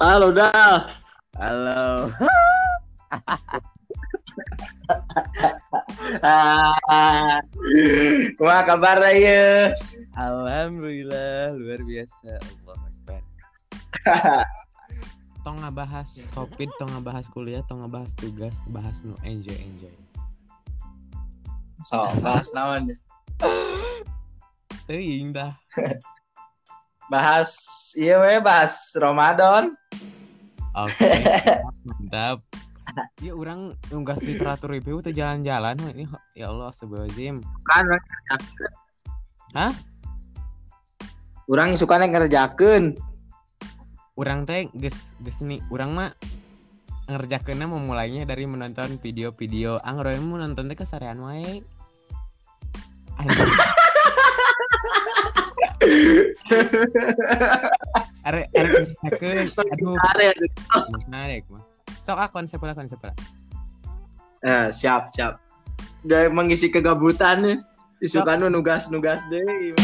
Halo Dal. Halo. Ah, Wah kabar ya. Alhamdulillah luar biasa. Allah Akbar. Tong ngabahas covid, tong ngabahas kuliah, tong ngabahas tugas, bahas nu enjoy enjoy. So, bahas naon? Teuing dah. Bahas iya we bahas Ramadan. Oke. Mantap. Ya orang nunggas literatur review teh jalan-jalan ini ya Allah astagfirullahaladzim. Kan Hah? Urang sukanya ngerjakeun. Urang teh geus geus nih, urang mah ngerjakeunna memulainya dari menonton video-video anggroe mau nonton teh kesarean wae. Anjing. Are are ngerjakeun. Aduh, Are. menarik mah. Sok ah konsep lah konsep lah. Eh, siap, siap. Udah mengisi kegabutan nih. Isukan nu nugas-nugas deh.